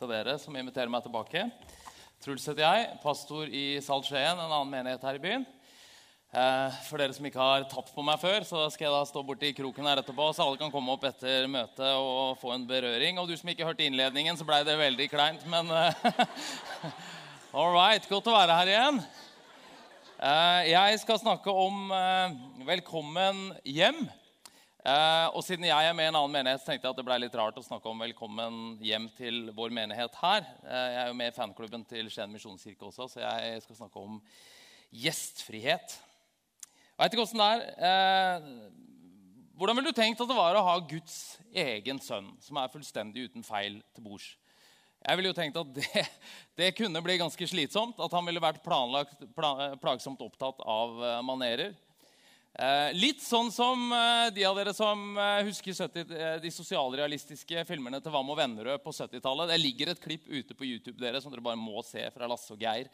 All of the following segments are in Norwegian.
til dere som inviterer meg tilbake. Truls heter jeg, pastor i Salt Skien, en annen menighet her i byen. Eh, for dere som ikke har tatt på meg før, så skal jeg da stå borti kroken her etterpå, så alle kan komme opp etter møtet og få en berøring. Og du som ikke hørte innledningen, så blei det veldig kleint, men eh, All right, godt å være her igjen. Eh, jeg skal snakke om velkommen hjem. Eh, og siden jeg er med i en annen menighet, så tenkte jeg at det ble litt rart å snakke om velkommen hjem til vår menighet her. Eh, jeg er jo med i fanklubben til Skien misjonskirke også, så jeg skal snakke om gjestfrihet. Jeg vet ikke åssen det er. Eh, hvordan ville du tenkt at det var å ha Guds egen sønn, som er fullstendig uten feil til bords? Jeg ville jo tenkt at det, det, kunne bli ganske slitsomt. At han ville vært planlagt, plagsomt opptatt av eh, manerer. Eh, litt sånn som eh, de av dere som eh, husker 70, de sosialrealistiske filmene til Vam og Vennerød på 70-tallet. Det ligger et klipp ute på YouTube dere som dere bare må se fra Lasse og Geir.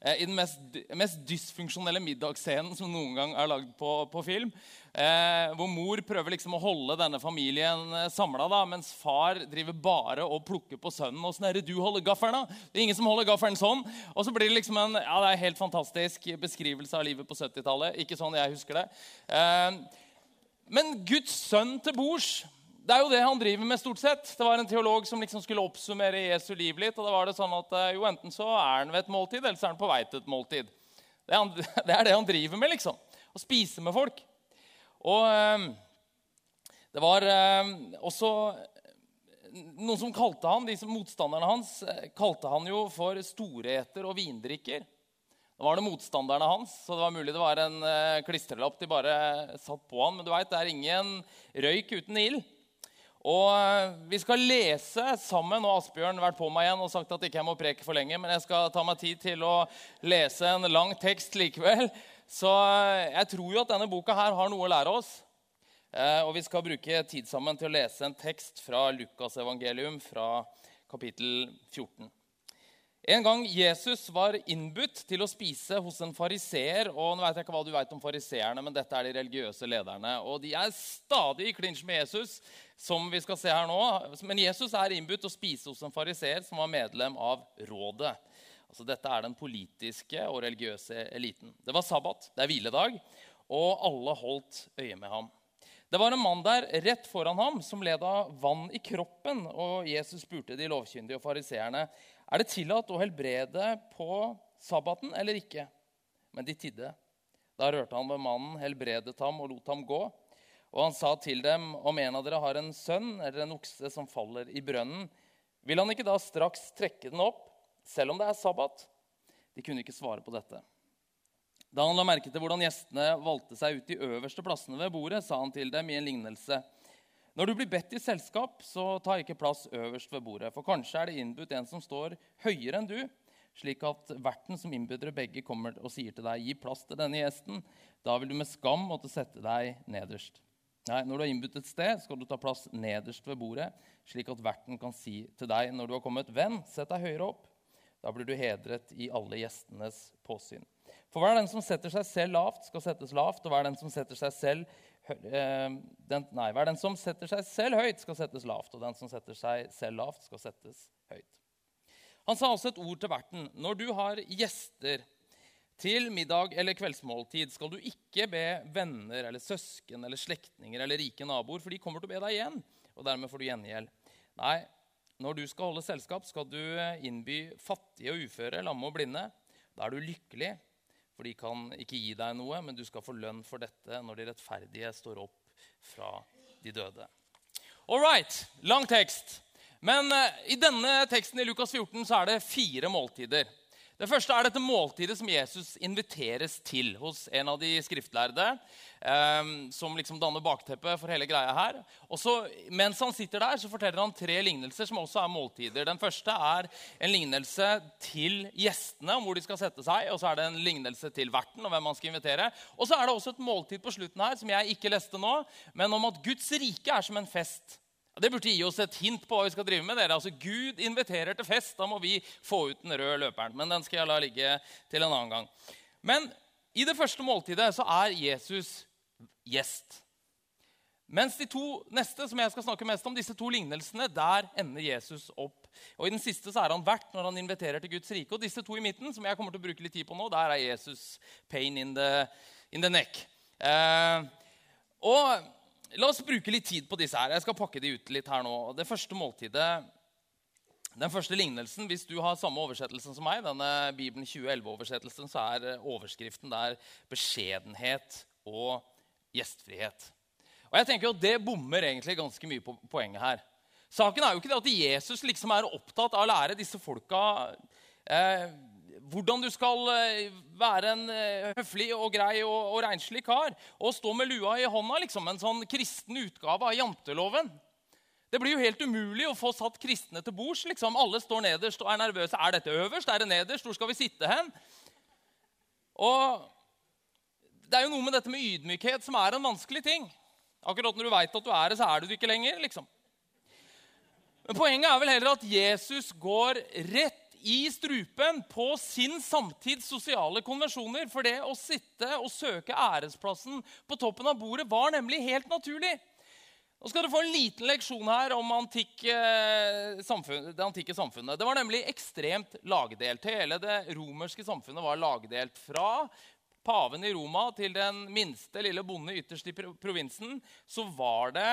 I den mest, mest dysfunksjonelle middagsscenen som noen gang er lagd på, på film. Eh, hvor mor prøver liksom å holde denne familien eh, samla, mens far driver bare og plukker på sønnen. Åssen er det du holder gaffelen? da? Det er ingen som holder gaffelen sånn. Og så blir det liksom en ja, det er en helt fantastisk beskrivelse av livet på 70-tallet. Ikke sånn jeg husker det. Eh, men Guds sønn til bords det er jo det han driver med. stort sett. Det var en teolog som liksom skulle oppsummere Jesu liv litt. og da var det sånn at eh, jo, Enten så er han ved et måltid, eller så er han på vei til et måltid. Det er, han, det er det han driver med. liksom. Å spise med folk. Og ehm, det var ehm, også noen som kalte han, de som Motstanderne hans eh, kalte han jo for storeter og vindrikker. Da var det motstanderne hans, så det var mulig det var en uh, klistrelapp de bare satt på han. Men du vet, det er ingen røyk uten ild. Og uh, Vi skal lese sammen. og Asbjørn har vært på meg igjen og sagt at ikke jeg må preke for lenge, men jeg skal ta meg tid til å lese en lang tekst likevel. Så eh, jeg tror jo at denne boka her har noe å lære oss. Eh, og vi skal bruke tid sammen til å lese en tekst fra Lukas evangelium fra kapittel 14. En gang Jesus var innbudt til å spise hos en fariseer. Og nå vet jeg ikke hva du vet om fariseerne, men dette er de religiøse lederne. Og de er stadig i klinsj med Jesus, som vi skal se her nå. Men Jesus er innbudt til å spise hos en fariseer som var medlem av rådet. Altså, dette er den politiske og religiøse eliten. Det var sabbat, det er hviledag, og alle holdt øye med ham. Det var en mann der rett foran ham som led av vann i kroppen. Og Jesus spurte de lovkyndige og fariseerne er det tillatt å helbrede på sabbaten eller ikke. Men de tidde. Da rørte han ved mannen, helbredet ham og lot ham gå. Og han sa til dem, om en av dere har en sønn eller en okse som faller i brønnen, vil han ikke da straks trekke den opp selv om det er sabbat. De kunne ikke svare på dette. Da han la merke til hvordan gjestene valgte seg ut de øverste plassene ved bordet, sa han til dem i en lignelse.: Når du blir bedt i selskap, så ta ikke plass øverst ved bordet, for kanskje er det innbudt en som står høyere enn du, slik at verten som innbyr begge, kommer og sier til deg, 'Gi plass til denne gjesten.' Da vil du med skam måtte sette deg nederst. Nei, Når du har innbudt et sted, skal du ta plass nederst ved bordet, slik at verten kan si til deg når du har kommet, 'Venn, sett deg høyere opp.' Da blir du hedret i alle gjestenes påsyn. For hver den som setter seg selv lavt, skal settes lavt, og hver den som setter seg selv eh, den, nei, hver den som setter seg selv høyt, skal settes lavt, og den som setter seg selv lavt, skal settes høyt. Han sa også et ord til verten. Når du har gjester til middag eller kveldsmåltid, skal du ikke be venner eller søsken eller slektninger eller rike naboer, for de kommer til å be deg igjen, og dermed får du gjengjeld. Nei, når du skal holde selskap, skal du eh, innby fattige og uføre, lamme og blinde. Da er du lykkelig, for de kan ikke gi deg noe, men du skal få lønn for dette når de rettferdige står opp fra de døde. All right, lang tekst. Men uh, i denne teksten i Lukas 14 så er det fire måltider. Det første er dette måltidet som Jesus inviteres til hos en av de skriftlærde. Eh, som liksom danner bakteppet for hele greia her. Og så, Mens han sitter der, så forteller han tre lignelser som også er måltider. Den første er en lignelse til gjestene om hvor de skal sette seg. Og så er det en lignelse til verten og hvem man skal invitere. Og så er det også et måltid på slutten her som jeg ikke leste nå, men om at Guds rike er som en fest. Det burde gi oss et hint på hva vi skal drive med. dere. Altså, Gud inviterer til fest. Da må vi få ut den røde løperen. Men den skal jeg la ligge til en annen gang. Men i det første måltidet så er Jesus gjest. Mens de to neste som jeg skal snakke mest om, disse to lignelsene, der ender Jesus opp Og I den siste så er han vert når han inviterer til Guds rike. Og disse to i midten, som jeg kommer til å bruke litt tid på nå, der er Jesus pain in the, in the neck. Eh, og La oss bruke litt tid på disse her. Jeg skal pakke de ut litt her nå. Det første måltidet, den første lignelsen, Hvis du har samme oversettelsen som meg, denne Bibelen 2011-oversettelsen, så er overskriften der 'beskjedenhet og gjestfrihet'. Og jeg tenker jo at Det bommer egentlig ganske mye på poenget her. Saken er jo ikke det at Jesus liksom er opptatt av å lære disse folka eh, hvordan du skal eh, være en eh, høflig og grei og, og renslig kar. Og stå med lua i hånda, liksom, en sånn kristen utgave av janteloven. Det blir jo helt umulig å få satt kristne til bords. Liksom. Alle står nederst og er nervøse. Er dette øverst? Er det nederst? Hvor skal vi sitte hen? Og det er jo noe med dette med ydmykhet som er en vanskelig ting. Akkurat når du veit at du er det, så er du det ikke lenger. liksom. Men Poenget er vel heller at Jesus går rett i strupen på sin samtids sosiale konvensjoner. For det å sitte og søke æresplassen på toppen av bordet var nemlig helt naturlig. Nå skal du få en liten leksjon her om antikk, eh, samfunn, det antikke samfunnet. Det var nemlig ekstremt lagdelt. Hele det romerske samfunnet var lagdelt. Fra paven i Roma til den minste lille bonde ytterst i provinsen, så var det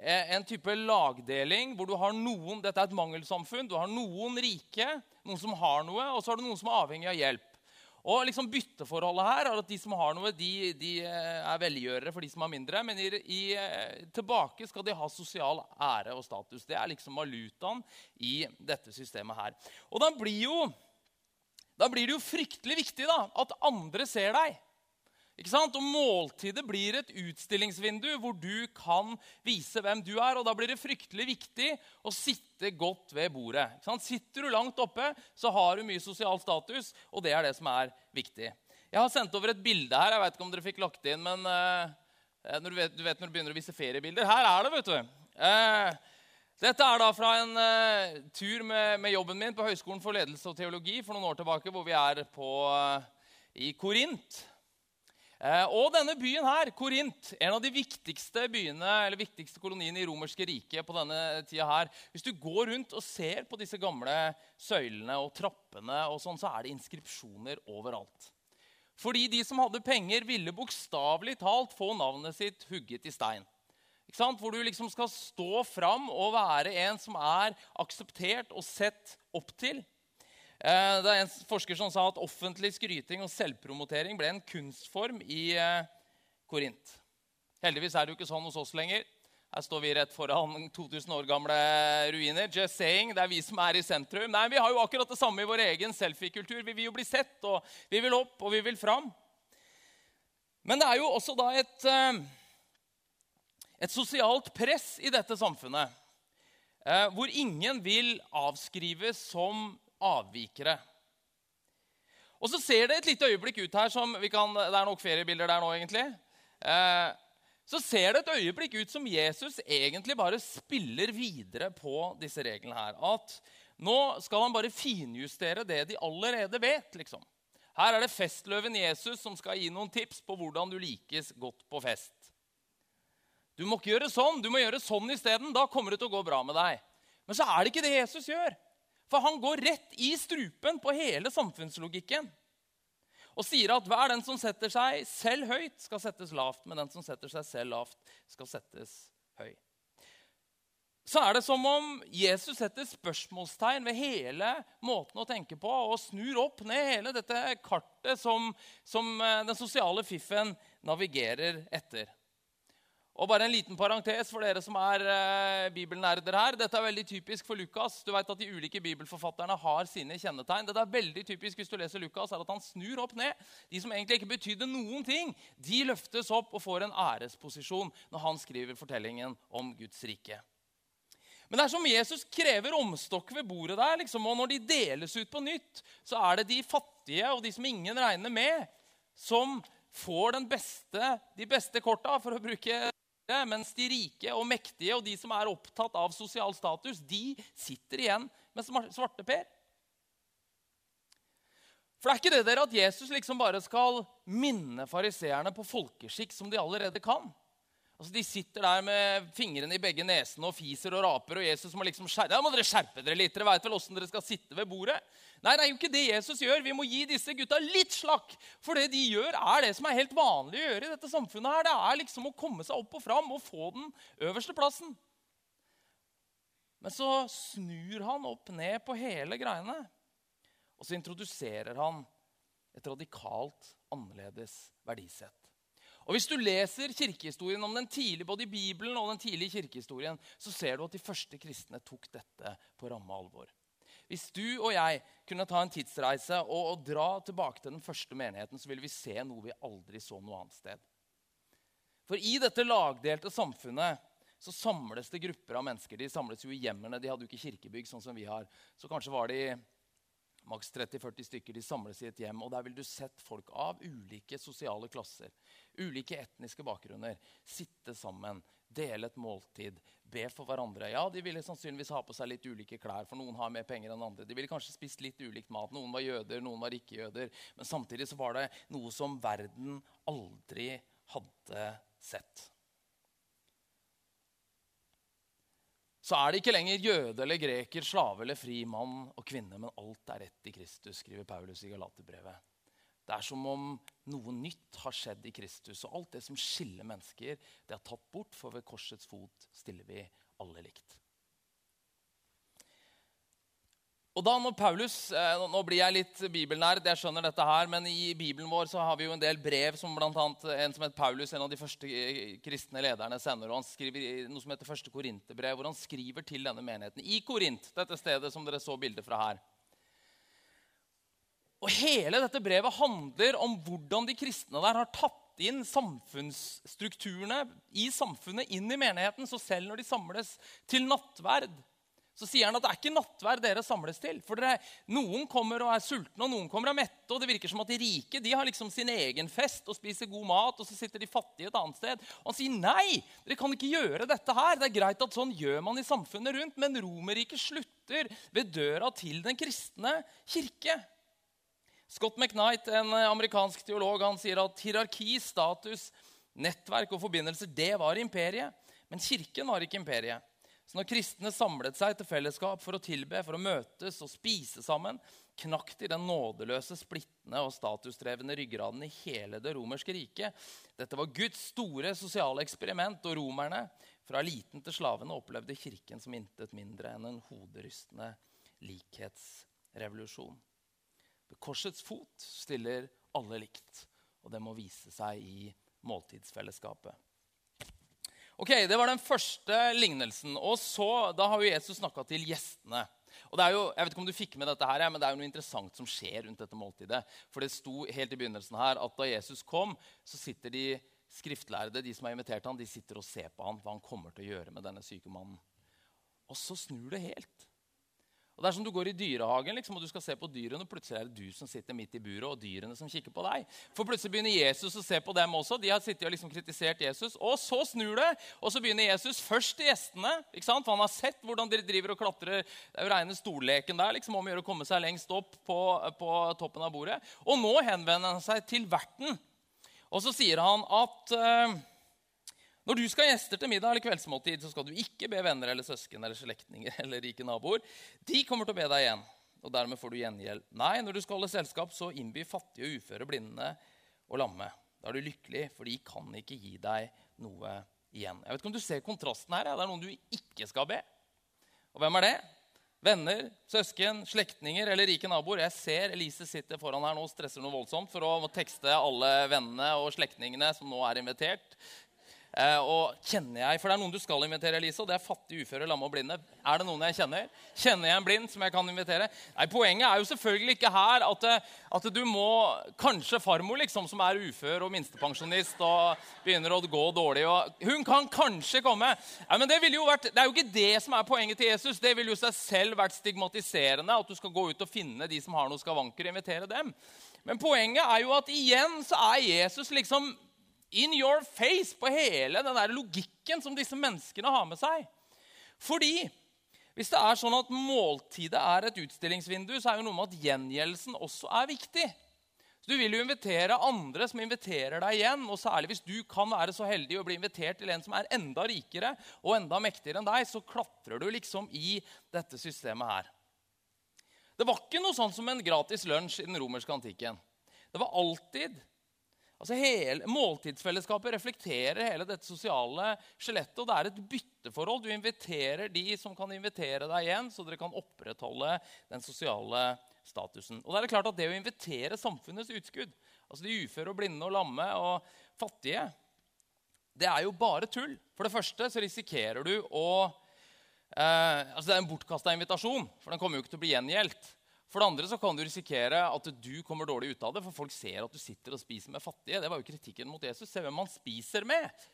en type lagdeling hvor du har noen Dette er et mangelsamfunn. Du har noen rike, noen som har noe, og så har du noen som er avhengig av hjelp. Og liksom Bytteforholdet her er at de som har noe, de, de eh, er velgjørere for de som har mindre. Men i, i, eh, tilbake skal de ha sosial ære og status. Det er liksom valutaen i dette systemet her. Og da blir jo da blir det jo fryktelig viktig da, at andre ser deg. Ikke sant? Og Måltidet blir et utstillingsvindu hvor du kan vise hvem du er. og Da blir det fryktelig viktig å sitte godt ved bordet. Ikke sant? Sitter du langt oppe, så har du mye sosial status, og det er det som er viktig. Jeg har sendt over et bilde her. Jeg vet ikke om dere fikk lagt det inn, men uh, du, vet, du, vet, når du begynner å vise feriebilder. Her er det, vet du. Uh, dette er da fra en uh, tur med, med, jobben min på Høgskolen for ledelse og teologi for noen år tilbake, hvor vi er på, uh, i Korint. Uh, og denne byen her, Korint, en av de viktigste byene, eller viktigste koloniene i romerske riket på denne tida her. Hvis du går rundt og ser på disse gamle søylene og trappene, og sånn, så er det inskripsjoner overalt. Fordi de som hadde penger, ville bokstavelig talt få navnet sitt hugget i stein. Hvor du liksom skal stå fram og være en som er akseptert og sett opp til. Eh, det er en forsker som sa at offentlig skryting og selvpromotering ble en kunstform i eh, Korint. Heldigvis er det jo ikke sånn hos oss lenger. Her står vi rett foran 2000 år gamle ruiner. Just saying, Det er vi som er i sentrum. Nei, Vi har jo akkurat det samme i vår egen selfie-kultur. Vi vil jo bli sett, og vi vil opp, og vi vil fram. Men det er jo også da et eh, et sosialt press i dette samfunnet hvor ingen vil avskrives som avvikere. Og så ser det et lite øyeblikk ut her som kan, Det er nok feriebilder der nå, egentlig. Eh, så ser det et øyeblikk ut som Jesus egentlig bare spiller videre på disse reglene her. At nå skal han bare finjustere det de allerede vet. liksom. Her er det festløven Jesus som skal gi noen tips på hvordan du likes godt på fest. Du må ikke gjøre sånn, du må gjøre sånn isteden. Da kommer det til å gå bra med deg. Men så er det ikke det Jesus gjør. For han går rett i strupen på hele samfunnslogikken. Og sier at hver den som setter seg selv høyt, skal settes lavt. Men den som setter seg selv lavt, skal settes høy. Så er det som om Jesus setter spørsmålstegn ved hele måten å tenke på og snur opp ned hele dette kartet som, som eh, den sosiale fiffen navigerer etter. Og bare en liten parentes for dere som er eh, bibelnerder her. Dette er veldig typisk for Lukas. Du vet at De ulike bibelforfatterne har sine kjennetegn. Dette er veldig typisk hvis du leser Lukas, er at han snur opp ned. De som egentlig ikke betydde noen ting, de løftes opp og får en æresposisjon når han skriver fortellingen om Guds rike. Men det er som Jesus krever omstokk ved bordet der. Liksom, og når de deles ut på nytt, så er det de fattige og de som ingen regner med, som får beste, de beste korta, for å bruke mens de rike og mektige og de som er opptatt av sosial status, de sitter igjen med svarteper. For det er ikke det der at Jesus liksom bare skal minne fariseerne på folkeskikk som de allerede kan. Altså, De sitter der med fingrene i begge nesene og fiser og raper. Og Jesus må liksom skjerpe, ja, må dere skjerpe dere litt. Dere veit vel åssen dere skal sitte ved bordet? Nei, det er jo ikke det Jesus gjør. Vi må gi disse gutta litt slakk. For det de gjør, er det som er helt vanlig å gjøre i dette samfunnet. her. Det er liksom å komme seg opp og fram og få den øverste plassen. Men så snur han opp ned på hele greiene. Og så introduserer han et radikalt annerledes verdisett. Og Hvis du leser kirkehistorien om den tidlige, både i Bibelen og den tidlige kirkehistorien, så ser du at de første kristne tok dette på ramme alvor. Hvis du og jeg kunne ta en tidsreise og, og dra tilbake til den første menigheten, så ville vi se noe vi aldri så noe annet sted. For i dette lagdelte samfunnet så samles det grupper av mennesker. De samles jo i hjemmene. De hadde jo ikke kirkebygg sånn som vi har. Så kanskje var de maks 30-40 stykker. De samles i et hjem. Og der vil du sett folk av ulike sosiale klasser, ulike etniske bakgrunner, sitte sammen, dele et måltid, be for hverandre. Ja, De ville sannsynligvis ha på seg litt ulike klær, for noen har mer penger enn andre. De ville kanskje spist litt ulikt mat. Noen var jøder, noen var ikke jøder. Men samtidig så var det noe som verden aldri hadde sett. så er det ikke lenger jøde eller greker, slave eller fri, mann og kvinne, men alt er rett i Kristus, skriver Paulus i Galaterbrevet. Det er som om noe nytt har skjedd i Kristus, og alt det som skiller mennesker, det er tatt bort, for ved korsets fot stiller vi alle likt. Og da når Paulus, eh, Nå blir jeg litt bibelnerd, jeg skjønner dette her, men i Bibelen vår så har vi jo en del brev som bl.a. en som het Paulus, en av de første eh, kristne lederne, sender. og Han skriver noe som heter første Korinterbrev, hvor han skriver til denne menigheten i Korint, dette stedet som dere så bildet fra her. Og Hele dette brevet handler om hvordan de kristne der har tatt inn samfunnsstrukturene i samfunnet inn i menigheten. Så selv når de samles til nattverd, så sier han at det er ikke nattverd dere samles til. For dere, Noen kommer og er sultne, og noen kommer og er mette. Og det virker som at de rike de har liksom sin egen fest og spiser god mat, og så sitter de fattige et annet sted. Og han sier nei, dere kan ikke gjøre dette her. Det er greit at sånn gjør man i samfunnet rundt, men Romerriket slutter ved døra til den kristne kirke. Scott McKnight, en amerikansk teolog, han sier at hierarki, status, nettverk og forbindelser det var imperiet. Men kirken var ikke imperiet. Så når kristne samlet seg til fellesskap for å tilbe, for å møtes og spise sammen, knakk de den nådeløse, splittende og statusdrevne ryggraden i hele det romerske riket. Dette var Guds store sosiale eksperiment, og romerne, fra eliten til slavene, opplevde kirken som intet mindre enn en hoderystende likhetsrevolusjon. Ved korsets fot stiller alle likt, og det må vise seg i måltidsfellesskapet. Ok, Det var den første lignelsen. Og så, Da har jo Jesus snakka til gjestene. Og det er jo, jeg vet ikke om du fikk med dette her, men det er jo noe interessant som skjer rundt dette måltidet. For det sto helt i begynnelsen her at da Jesus kom, så sitter de skriftlærde, de som har invitert ham, de sitter og ser på ham, hva han kommer til å gjøre med denne syke mannen. Og så snur det helt. Og det er som Du går i dyrehagen liksom, og du skal se på dyrene, og plutselig er det du som sitter midt i buret, og dyrene som kikker på deg. For plutselig begynner Jesus å se på dem også. De har sittet og liksom kritisert Jesus. Og så snur det, og så begynner Jesus først til gjestene. ikke sant? For han har sett hvordan dere driver og klatrer. Det er jo reine stolleken der liksom, om å gjøre å komme seg lengst opp på, på toppen av bordet. Og nå henvender han seg til verten. Og så sier han at uh, når du skal ha gjester til middag eller kveldsmåltid, så skal du ikke be venner eller søsken eller slektninger eller rike naboer. De kommer til å be deg igjen, og dermed får du gjengjeld. Nei, når du skal holde selskap, så innby fattige og uføre, blinde og lamme. Da er du lykkelig, for de kan ikke gi deg noe igjen. Jeg vet ikke om du ser kontrasten her. Ja. Det er noen du ikke skal be. Og hvem er det? Venner, søsken, slektninger eller rike naboer. Jeg ser Elise sitter foran her nå og stresser noe voldsomt for å tekste alle vennene og slektningene som nå er invitert og kjenner jeg, For det er noen du skal invitere, Elise, og det er fattige, uføre, lamme og blinde. Er det noen jeg kjenner? Kjenner jeg en blind som jeg kan invitere? Nei, Poenget er jo selvfølgelig ikke her at, eh, at du må Kanskje farmor, liksom, som er ufør og minstepensjonist og begynner å gå dårlig. Og hun kan kanskje komme. Nei, men det, jo vært, det er jo ikke det som er poenget til Jesus. Det ville jo seg selv vært stigmatiserende at du skal gå ut og finne de som har noen skavanker, og invitere dem. Men poenget er jo at igjen så er Jesus liksom in your face på hele den der logikken som disse menneskene har med seg. Fordi hvis det er sånn at måltidet er et utstillingsvindu, så er jo noe med at gjengjeldelsen også er viktig. Så Du vil jo invitere andre som inviterer deg igjen. Og særlig hvis du kan være så heldig å bli invitert til en som er enda rikere og enda mektigere enn deg, så klatrer du liksom i dette systemet her. Det var ikke noe sånn som en gratis lunsj i den romerske antikken. Det var alltid Altså hele, Måltidsfellesskapet reflekterer hele dette sosiale skjelettet. Og det er et bytteforhold. Du inviterer de som kan invitere deg igjen, så dere kan opprettholde den sosiale statusen. Og det er klart at det å invitere samfunnets utskudd, altså de uføre og blinde og lamme og fattige, det er jo bare tull. For det første så risikerer du å eh, altså Det er en bortkasta invitasjon, for den kommer jo ikke til å bli gjengjeldt. For det andre så kan du risikere at du kommer dårlig ut av det, for folk ser at du sitter og spiser med fattige. Det var jo kritikken mot Jesus. Se hvem han spiser med.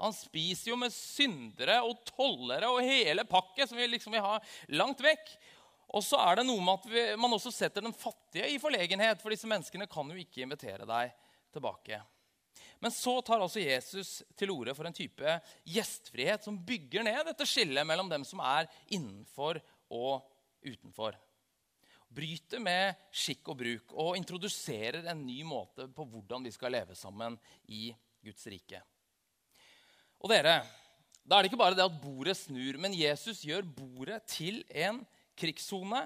Han spiser jo med syndere og tollere og hele pakket som vi liksom vil ha langt vekk. Og så er det noe med at vi, man også setter den fattige i forlegenhet, for disse menneskene kan jo ikke invitere deg tilbake. Men så tar altså Jesus til orde for en type gjestfrihet som bygger ned dette skillet mellom dem som er innenfor og utenfor bryter med skikk og bruk og introduserer en ny måte på hvordan vi skal leve sammen i Guds rike. Og dere, Da er det ikke bare det at bordet snur, men Jesus gjør bordet til en krigssone.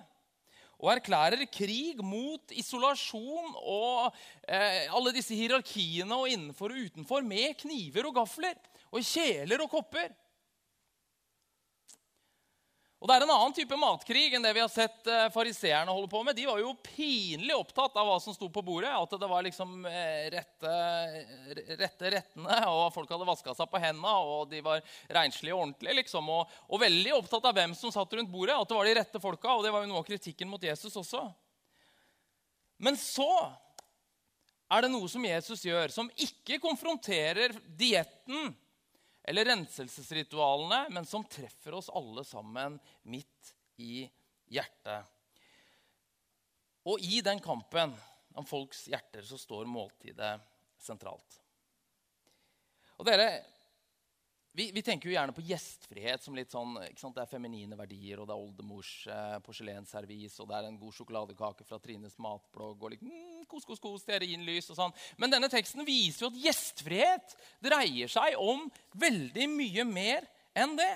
Og erklærer krig mot isolasjon og eh, alle disse hierarkiene og innenfor og utenfor med kniver og gafler og kjeler og kopper. Og Det er en annen type matkrig enn det vi har sett eh, fariseerne holde på med. De var jo pinlig opptatt av hva som sto på bordet. At det var liksom eh, rette, rette rettene, og folk hadde vaska seg på hendene, og de var renslige og ordentlige. liksom. Og, og, veldig opptatt av hvem som satt rundt bordet, at det var de rette folka. Og det var jo noe av kritikken mot Jesus også. Men så er det noe som Jesus gjør, som ikke konfronterer dietten eller renselsesritualene, men som treffer oss alle sammen midt i hjertet. Og i den kampen om folks hjerter så står måltidet sentralt. Og dere, vi, vi, tenker jo gjerne på gjestfrihet som litt sånn, Det er feminine verdier, og det er oldemors eh, porselensservis, og det er en god sjokoladekake fra Trines matblogg og litt, mm, kos, kos, kos, stearinlys og sånn. Men denne teksten viser jo at gjestfrihet dreier seg om veldig mye mer enn det.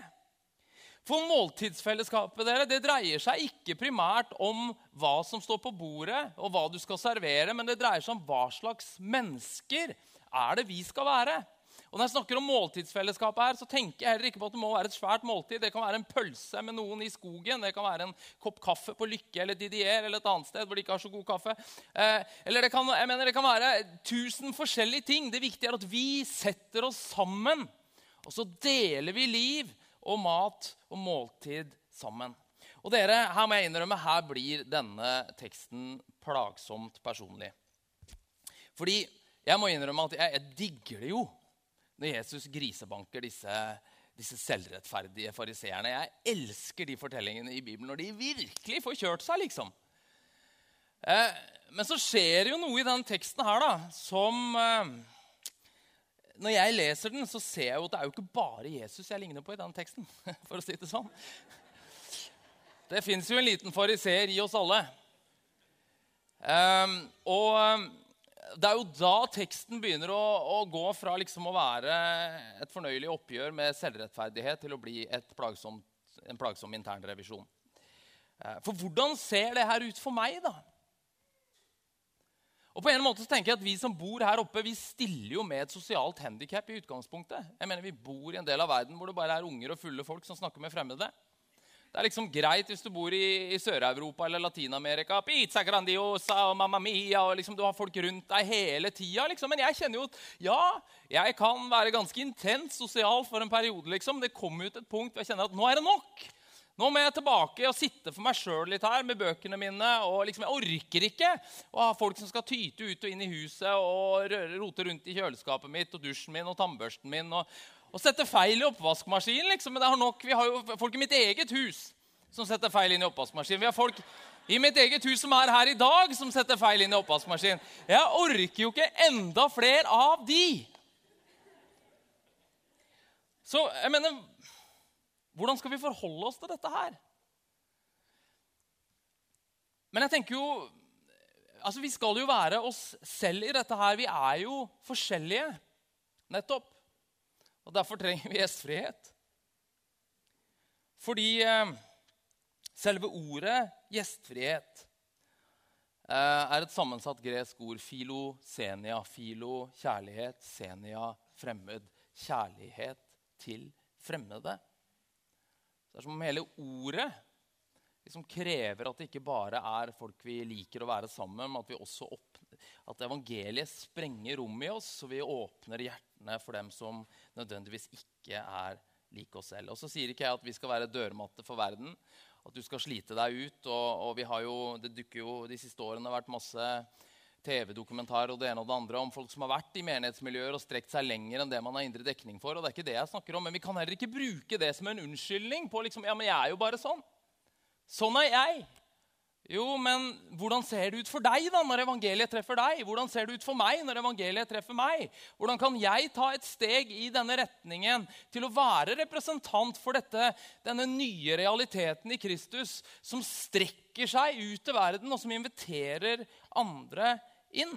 For måltidsfellesskapet dere, det dreier seg ikke primært om hva som står på bordet, og hva du skal servere, men det dreier seg om hva slags mennesker er det vi skal være. Og når jeg snakker om måltidsfellesskapet her, så tenker jeg heller ikke på at det må være et svært måltid. Det kan være en pølse med noen i skogen. Det kan være en kopp kaffe på Lykke eller Didier eller et annet sted hvor de ikke har så god kaffe. Eh, eller det kan, jeg mener, det kan være tusen forskjellige ting. Det viktige er at vi setter oss sammen. Og så deler vi liv og mat og måltid sammen. Og dere, her må jeg innrømme, her blir denne teksten plagsomt personlig. Fordi jeg må innrømme at jeg, jeg digger det jo når Jesus grisebanker disse, disse selvrettferdige fariseerne. Jeg elsker de fortellingene i Bibelen når de virkelig får kjørt seg, liksom. Eh, men så skjer jo noe i den teksten her da, som eh, Når jeg leser den, så ser jeg jo at det er jo ikke bare Jesus jeg ligner på i den teksten. for å si Det sånn. Det fins jo en liten fariseer i oss alle. Eh, og det er jo da teksten begynner å, å gå fra liksom å være et fornøyelig oppgjør med selvrettferdighet til å bli plagsomt, en plagsom internrevisjon. Eh, for hvordan ser det her ut for meg, da? Og på en måte så tenker jeg at Vi som bor her oppe, vi stiller jo med et sosialt handikap i utgangspunktet. Jeg mener Vi bor i en del av verden hvor det bare er unger og fulle folk som snakker med fremmede. Det er liksom greit hvis du bor i, i Sør-Europa eller Latin-Amerika. Pizza grandiosa og mamma mia, og liksom, Du har folk rundt deg hele tida. Liksom. Men jeg kjenner jo at ja, jeg kan være ganske intens sosial for en periode. liksom. Det kommer ut et punkt hvor jeg kjenner at nå er det nok. Nå må jeg tilbake og sitte for meg sjøl litt her med bøkene mine. og liksom, Jeg orker ikke å ha folk som skal tyte ut og inn i huset og rote rundt i kjøleskapet mitt og dusjen min og tannbørsten min. og og sette feil i oppvaskmaskinen. Liksom. Men det har nok, vi har jo folk i mitt eget hus som setter feil inn i oppvaskmaskinen. Vi har folk i mitt eget hus som er her i dag, som setter feil inn i oppvaskmaskinen. Jeg orker jo ikke enda flere av de. Så jeg mener Hvordan skal vi forholde oss til dette her? Men jeg tenker jo altså Vi skal jo være oss selv i dette her. Vi er jo forskjellige. Nettopp. Og Derfor trenger vi gjestfrihet. Fordi eh, selve ordet gjestfrihet eh, er et sammensatt gresk ord. Filo, senia. Filo, kjærlighet. Senia, fremmed. Kjærlighet til fremmede. Det er som om hele ordet liksom krever at det ikke bare er folk vi liker å være sammen med, men at, at evangeliet sprenger rom i oss, så vi åpner hjertene for dem som nødvendigvis ikke er like oss selv. Og så sier ikke jeg at vi skal være dørmatte for verden, at du skal slite deg ut. Og, og har jo, det dukker jo de siste årene vært masse TV-dokumentarer og det ene og det andre om folk som har vært i menighetsmiljøer og strekt seg lenger enn det man har indre dekning for. og det er ikke det jeg snakker om, Men vi kan heller ikke bruke det som en unnskyldning på liksom, ja, men jeg er jo bare sånn. Sånn er jeg. Jo, men hvordan ser det ut for deg da, når evangeliet treffer deg? Hvordan ser det ut for meg når evangeliet treffer meg? Hvordan kan jeg ta et steg i denne retningen til å være representant for dette, denne nye realiteten i Kristus som strekker seg ut til verden, og som inviterer andre inn?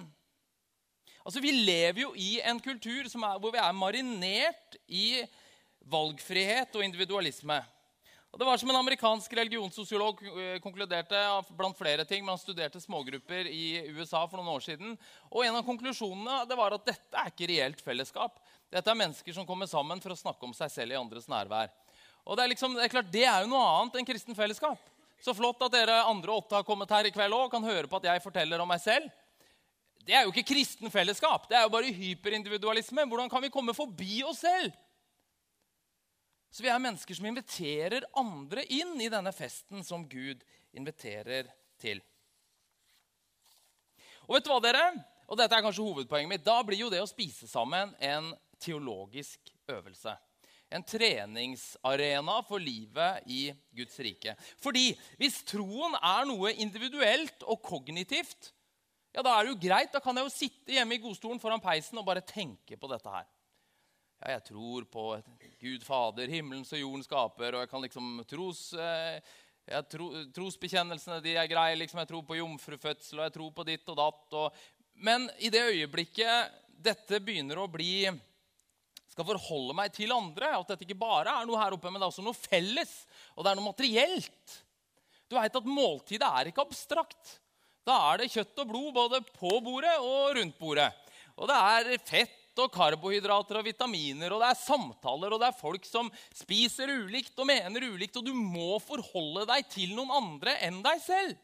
Altså, Vi lever jo i en kultur er, hvor vi er marinert i valgfrihet og individualisme. Og det var som En amerikansk religionssosiolog eh, konkluderte blant flere ting, men han studerte smågrupper i USA for noen år siden. Og En av konklusjonene det var at dette er ikke reelt fellesskap. Dette er mennesker som kommer sammen for å snakke om seg selv i andres nærvær. Og Det er, liksom, det er klart, det er jo noe annet enn kristen fellesskap. Så flott at dere andre åtte har kommet her i kveld òg og kan høre på at jeg forteller om meg selv. Det er jo ikke kristen fellesskap. Det er jo bare hyperindividualisme. Hvordan kan vi komme forbi oss selv? Så vi er mennesker som inviterer andre inn i denne festen som Gud inviterer til. Og vet du hva, dere? Og dette er kanskje hovedpoenget mitt. Da blir jo det å spise sammen en teologisk øvelse. En treningsarena for livet i Guds rike. Fordi hvis troen er noe individuelt og kognitivt, ja, da er det jo greit. Da kan jeg jo sitte hjemme i godstolen foran peisen og bare tenke på dette her. Ja, jeg tror på Gud Fader, himmelens og jorden skaper, og jeg kan liksom tros... Eh, tro, trosbekjennelsene de er greie. Liksom, jeg tror på jomfrufødsel, og jeg tror på ditt og datt. Og, men i det øyeblikket dette begynner å bli skal forholde meg til andre, at dette ikke bare er noe her oppe, men det er også noe felles, og det er noe materielt Du veit at måltidet er ikke abstrakt. Da er det kjøtt og blod både på bordet og rundt bordet. Og det er fett og karbohydrater og vitaminer, og det er samtaler, og det er folk som spiser ulikt og mener ulikt, og du må forholde deg til noen andre enn deg selv.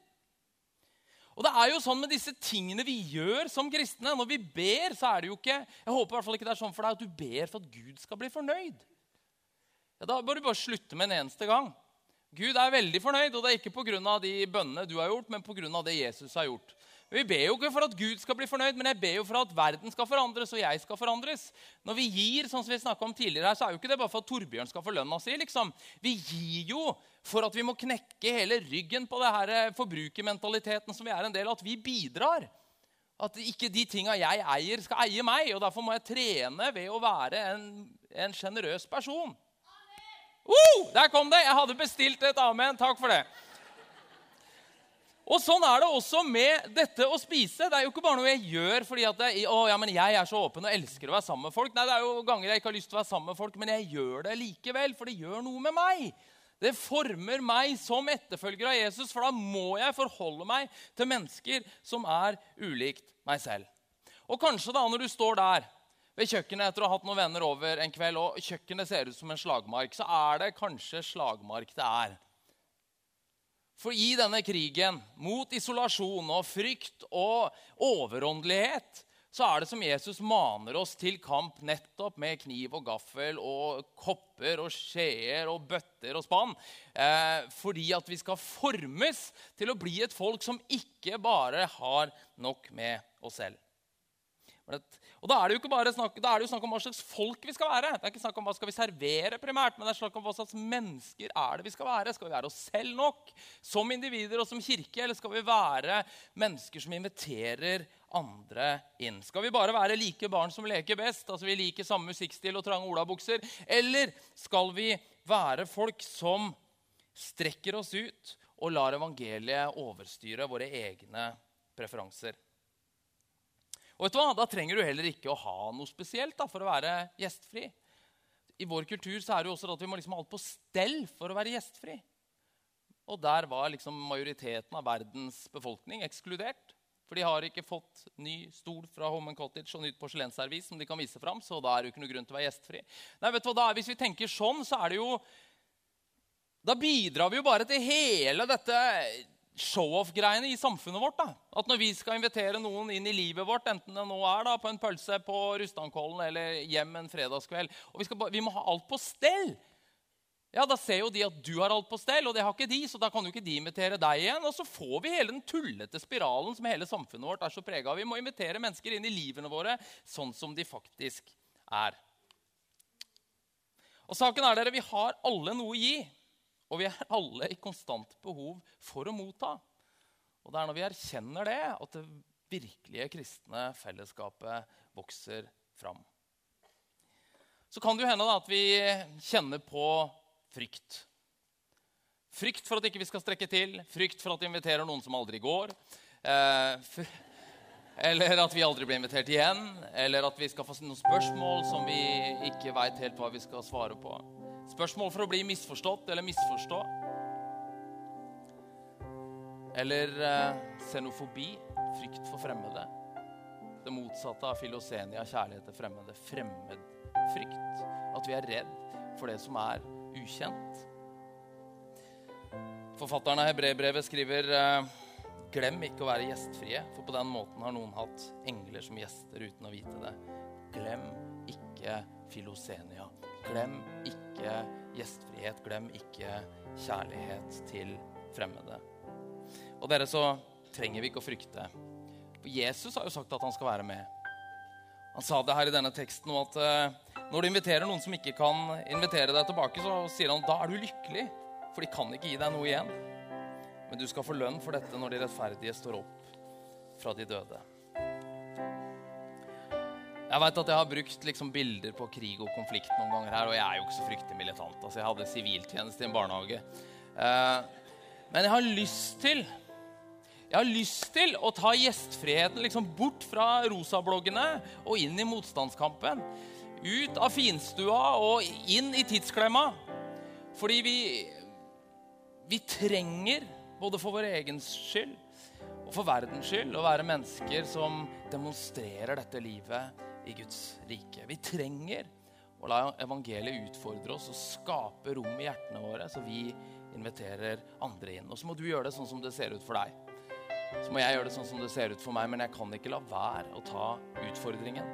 Og det er jo sånn med disse tingene vi gjør som kristne. Når vi ber, så er det jo ikke jeg håper i hvert fall ikke det er sånn for deg at du ber for at Gud skal bli fornøyd. Ja, da bør du bare slutte med en eneste gang. Gud er veldig fornøyd, og det er ikke pga. de bønnene du har gjort, men pga. det Jesus har gjort. Vi ber jo ikke for at Gud skal bli fornøyd, men jeg ber jo for at verden skal forandres, og jeg skal forandres. Når vi gir, sånn som vi om tidligere her, så er jo ikke det bare for at Torbjørn skal få lønna si. liksom. Vi gir jo for at vi må knekke hele ryggen på det her eh, forbrukermentaliteten som vi er en del av. At vi bidrar. At ikke de tinga jeg eier, skal eie meg. Og derfor må jeg trene ved å være en sjenerøs person. Oh, der kom det! Jeg hadde bestilt et amen. Takk for det. Og Sånn er det også med dette å spise. Det er jo ikke bare noe jeg gjør fordi at jeg, å, ja, men jeg er så åpen og elsker å være sammen med folk. Nei, Det er jo ganger jeg ikke har lyst til å være sammen med folk, men jeg gjør det likevel, for det gjør noe med meg. Det former meg som etterfølger av Jesus, for da må jeg forholde meg til mennesker som er ulikt meg selv. Og kanskje da når du står der ved kjøkkenet etter å ha hatt noen venner over en kveld, og kjøkkenet ser ut som en slagmark, så er det kanskje slagmark det er. For i denne krigen mot isolasjon og frykt og overåndelighet så er det som Jesus maner oss til kamp nettopp med kniv og gaffel og kopper og skjeer og bøtter og spann. Eh, fordi at vi skal formes til å bli et folk som ikke bare har nok med oss selv. Og Da er det jo ikke bare snakk, da er det jo snakk om hva slags folk vi skal være. Det er ikke snakk om hva skal vi servere primært, men det er snakk om hva slags mennesker er det vi skal være. Skal vi være oss selv nok som individer og som kirke, eller skal vi være mennesker som inviterer andre inn? Skal vi bare være like barn som leker best, altså vi liker samme musikkstil og trange olabukser? Eller skal vi være folk som strekker oss ut og lar evangeliet overstyre våre egne preferanser. Og vet du hva? Da trenger du heller ikke å ha noe spesielt da, for å være gjestfri. I vår kultur så er det jo også at vi må liksom ha alt på stell for å være gjestfri. Og der var liksom majoriteten av verdens befolkning ekskludert. For de har ikke fått ny stol fra Home Cottage og nytt porselensservis som de kan vise fram, så da er det jo ikke noe grunn til å være gjestfri. Nei, vet du hva da? Hvis vi tenker sånn, så er det jo Da bidrar vi jo bare til hele dette show-off-greiene i samfunnet vårt. da. At når vi skal invitere noen inn i livet vårt, enten det nå er da, på en pølse på Rustankollen eller hjem en fredagskveld og vi, skal, vi må ha alt på stell. Ja, Da ser jo de at du har alt på stell, og det har ikke de, så da kan jo ikke de invitere deg igjen. Og så får vi hele den tullete spiralen som hele samfunnet vårt er så prega av. Vi må invitere mennesker inn i livene våre sånn som de faktisk er. Og saken er dere, Vi har alle noe å gi. Og vi er alle i konstant behov for å motta. Og det er når vi erkjenner det, at det virkelige kristne fellesskapet vokser fram. Så kan det jo hende da, at vi kjenner på frykt. Frykt for at ikke vi skal strekke til, frykt for at vi inviterer noen som aldri går. Eh, eller at vi aldri blir invitert igjen, eller at vi skal få noen spørsmål som vi ikke veit helt hva vi skal svare på. Spørsmål for å bli misforstått eller misforstå. Eller eh, xenofobi, frykt for fremmede. Det motsatte av filosenia, kjærlighet til fremmede. Fremmedfrykt. At vi er redd for det som er ukjent. Forfatteren av hebreerbrevet skriver eh, Glem ikke å være gjestfrie, for på den måten har noen hatt engler som gjester uten å vite det. Glem ikke filosenia. Glem ikke gjestfrihet. Glem ikke kjærlighet til fremmede. Og dere, så trenger vi ikke å frykte. For Jesus har jo sagt at han skal være med. Han sa det her i denne teksten at uh, når du inviterer noen som ikke kan invitere deg tilbake, så sier han da er du lykkelig, for de kan ikke gi deg noe igjen. Men du skal få lønn for dette når de rettferdige står opp fra de døde. Jeg vet at jeg har brukt liksom bilder på krig og konflikt noen ganger her, og jeg er jo ikke så fryktelig militant. Altså, jeg hadde siviltjeneste i en barnehage. Eh, men jeg har lyst til jeg har lyst til å ta gjestfriheten liksom bort fra rosabloggene og inn i motstandskampen. Ut av finstua og inn i tidsklemma. Fordi vi, vi trenger, både for vår egen skyld og for verdens skyld, å være mennesker som demonstrerer dette livet i Guds rike. Vi trenger å la evangeliet utfordre oss og skape rom i hjertene våre, så vi inviterer andre inn. Og så må du gjøre det sånn som det ser ut for deg. Så må jeg gjøre det sånn som det ser ut for meg, men jeg kan ikke la være å ta utfordringen.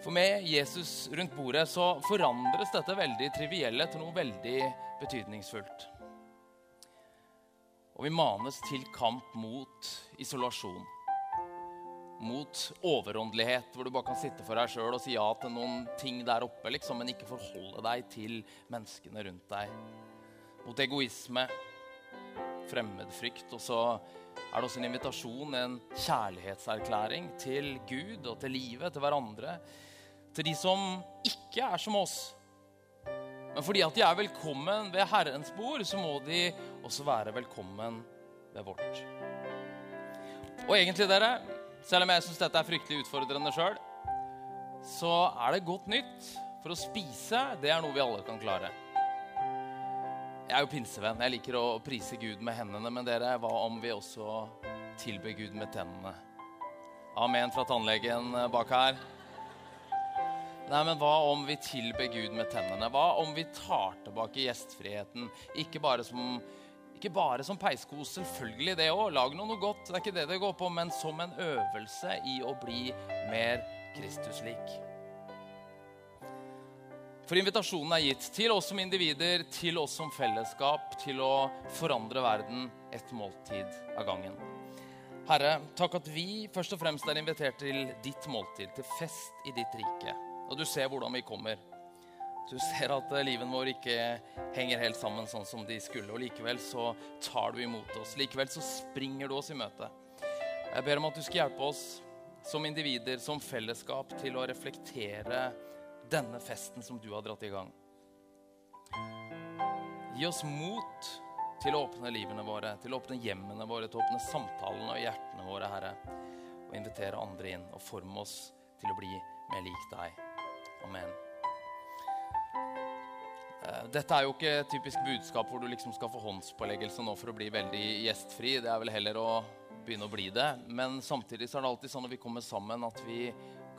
For med Jesus rundt bordet så forandres dette veldig trivielle til noe veldig betydningsfullt. Og vi manes til kamp mot isolasjon mot overåndelighet, hvor du bare kan sitte for deg sjøl og si ja til noen ting der oppe, liksom, men ikke forholde deg til menneskene rundt deg. Mot egoisme, fremmedfrykt. Og så er det også en invitasjon, en kjærlighetserklæring til Gud og til livet, til hverandre. Til de som ikke er som oss. Men fordi at de er velkommen ved Herrens bord, så må de også være velkommen ved vårt. Og egentlig, dere selv om jeg syns dette er fryktelig utfordrende sjøl, så er det godt nytt. For å spise, det er noe vi alle kan klare. Jeg er jo pinsevenn. Jeg liker å prise Gud med hendene. Men dere, hva om vi også tilber Gud med tennene? Amen fra tannlegen bak her. Nei, men Hva om vi tilber Gud med tennene? Hva om vi tar tilbake gjestfriheten? Ikke bare som ikke bare som peiskos, selvfølgelig det òg. Lag noe, godt, det er ikke det det går på, men som en øvelse i å bli mer Kristuslik. For invitasjonen er gitt til oss som individer, til oss som fellesskap, til å forandre verden et måltid av gangen. Herre, takk at vi først og fremst er invitert til ditt måltid, til fest i ditt rike. Og du ser hvordan vi kommer. Du ser at eh, livet vår ikke henger helt sammen sånn som de skulle. Og likevel så tar du imot oss. Likevel så springer du oss i møte. Jeg ber om at du skal hjelpe oss som individer, som fellesskap, til å reflektere denne festen som du har dratt i gang. Gi oss mot til å åpne livene våre, til å åpne hjemmene våre, til å åpne samtalene og hjertene våre, Herre. Og invitere andre inn og forme oss til å bli mer lik deg. Amen. Eh, dette er jo ikke et typisk budskap hvor du liksom skal få håndspåleggelse nå for å bli veldig gjestfri. Det er vel heller å begynne å bli det. Men samtidig så er det alltid sånn når vi kommer sammen, at vi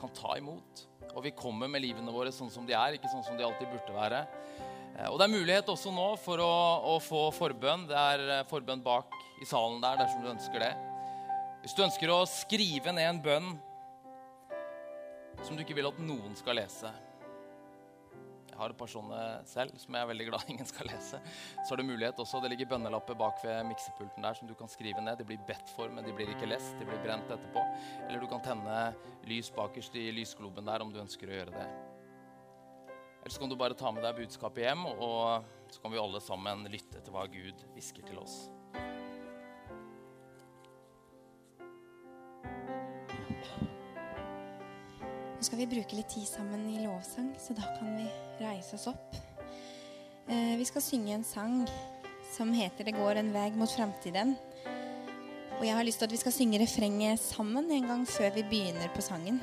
kan ta imot. Og vi kommer med livene våre sånn som de er, ikke sånn som de alltid burde være. Eh, og det er mulighet også nå for å, å få forbønn. Det er eh, forbønn bak i salen der dersom du ønsker det. Hvis du ønsker å skrive ned en bønn som du ikke vil at noen skal lese par sånne selv som jeg er veldig glad ingen skal lese. Så er det mulighet også. Det ligger bønnelapper bak ved miksepulten der som du kan skrive ned. De blir bedt for, men de blir ikke lest. De blir brent etterpå. Eller du kan tenne lys bakerst i lysgloben der om du ønsker å gjøre det. Eller så kan du bare ta med deg budskapet hjem, og så kan vi alle sammen lytte til hva Gud hvisker til oss. Vi bruke litt tid sammen i lovsang, så da kan vi reise oss opp. Eh, vi skal synge en sang som heter 'Det går en vei mot framtiden'. Og jeg har lyst til at vi skal synge refrenget sammen en gang før vi begynner på sangen.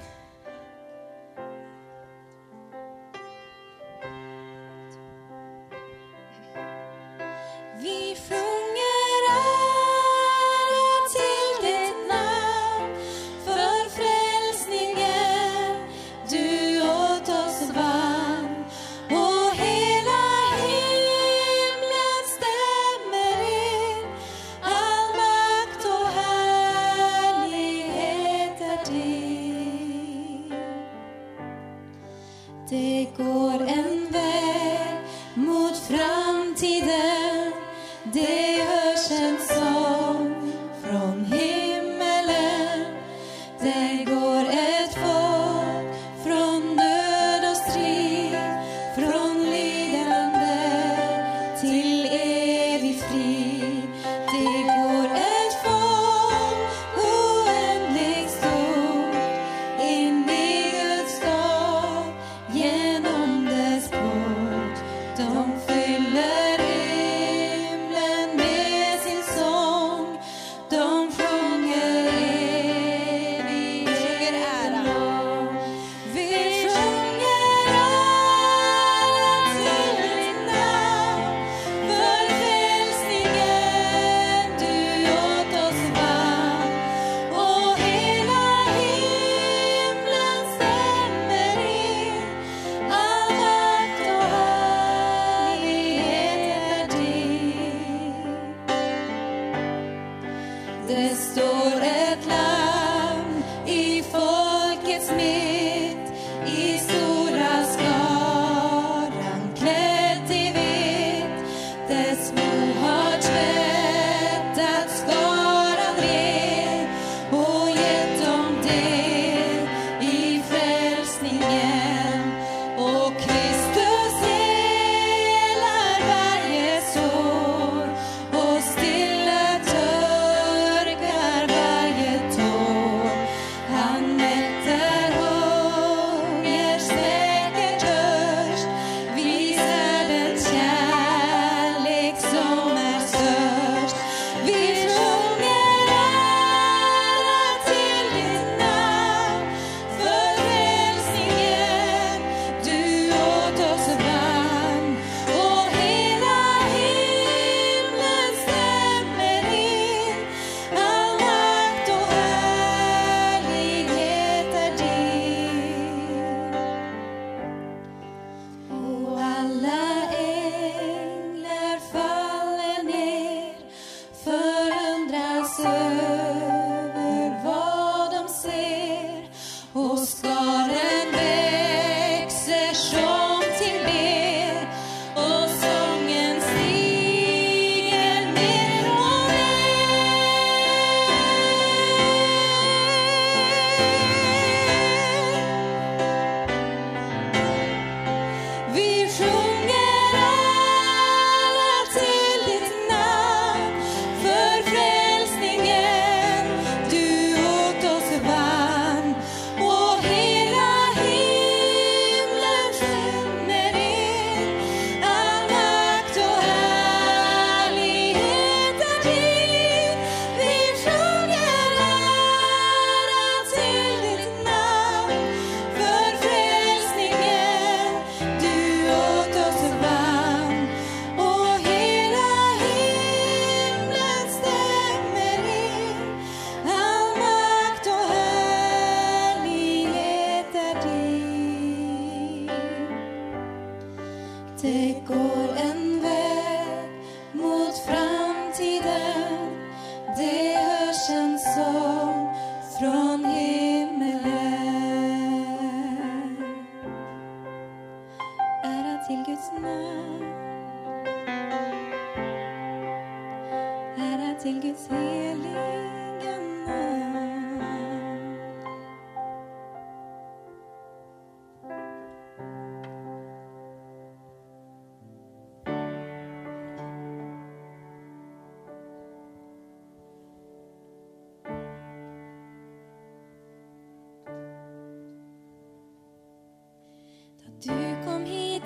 Det hörs en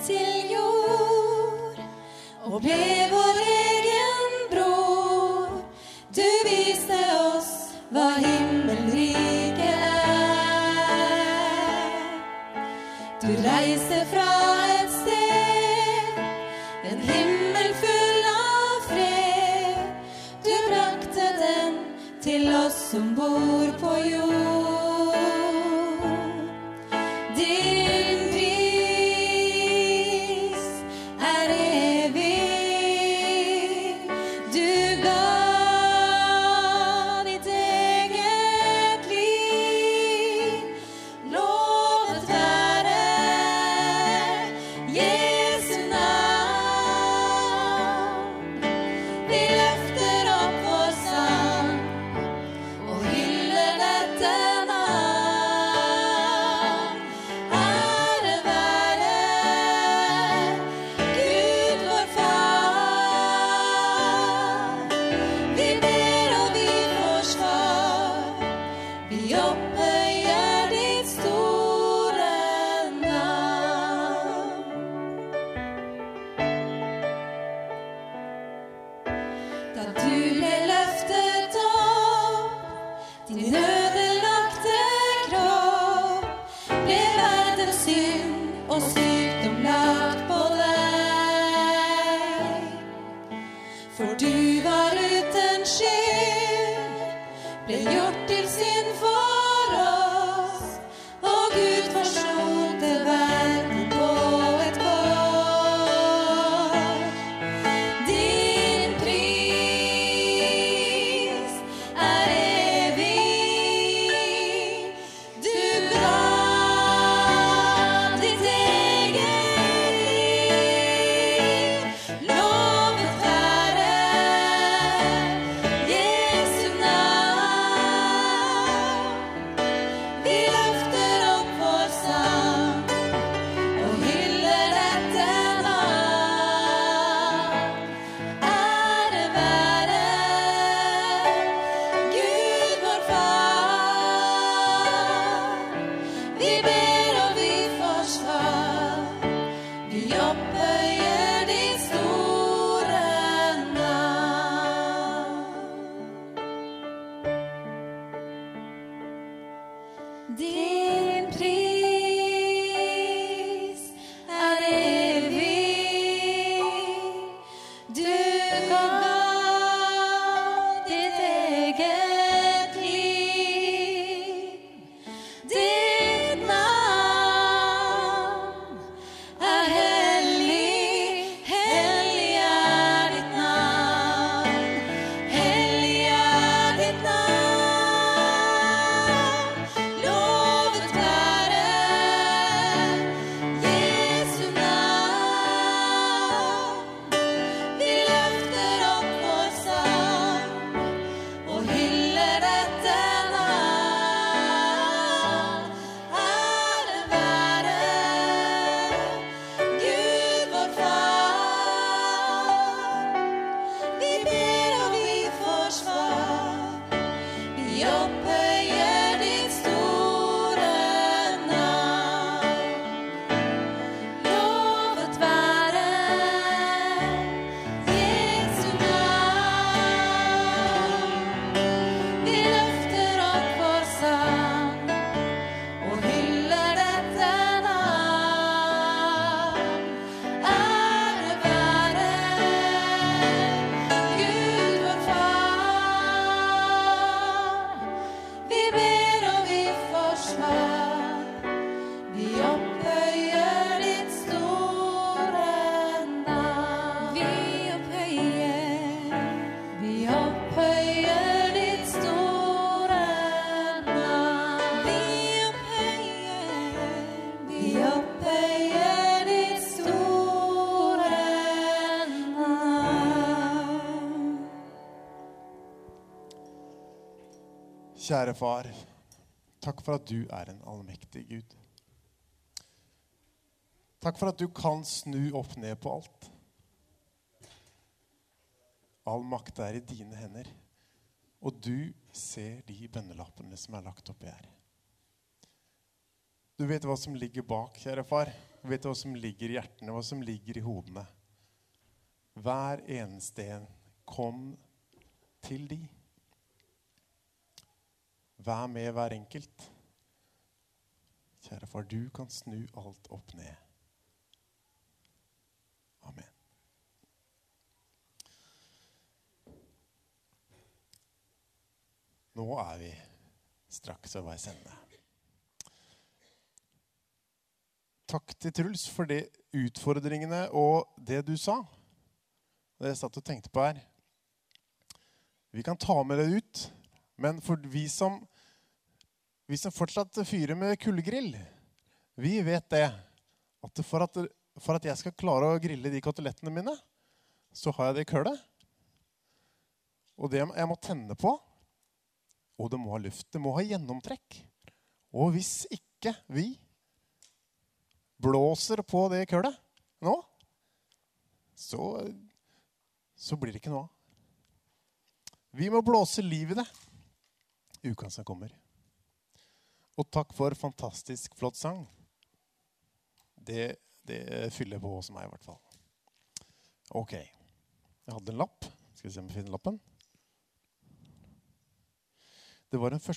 til jord og ble vår Vi Kjære far, takk for at du er en allmektig Gud. Takk for at du kan snu opp ned på alt. All makt er i dine hender, og du ser de bønnelappene som er lagt oppi her. Du vet hva som ligger bak, kjære far. Du vet hva som ligger i hjertene, hva som ligger i hodene. Hver eneste en kom til de. Vær med hver enkelt. Kjære far, du kan snu alt opp ned. Amen. Nå er vi straks ved veis ende. Takk til Truls for de utfordringene og det du sa. Det jeg satt og tenkte på her. Vi kan ta med det ut, men for vi som, vi som fortsatt fyrer med kullgrill, vi vet det. At for, at for at jeg skal klare å grille de kotelettene mine, så har jeg det i kølet. Og det jeg må tenne på, og det må ha luft. Det må ha gjennomtrekk. Og hvis ikke vi blåser på det kølet nå, så, så blir det ikke noe av. Vi må blåse liv i det uka som kommer. Og takk for fantastisk flott sang. Det, det fyller på hos meg, i hvert fall. OK. Jeg hadde en lapp. Skal vi se om vi finner lappen. Det var en første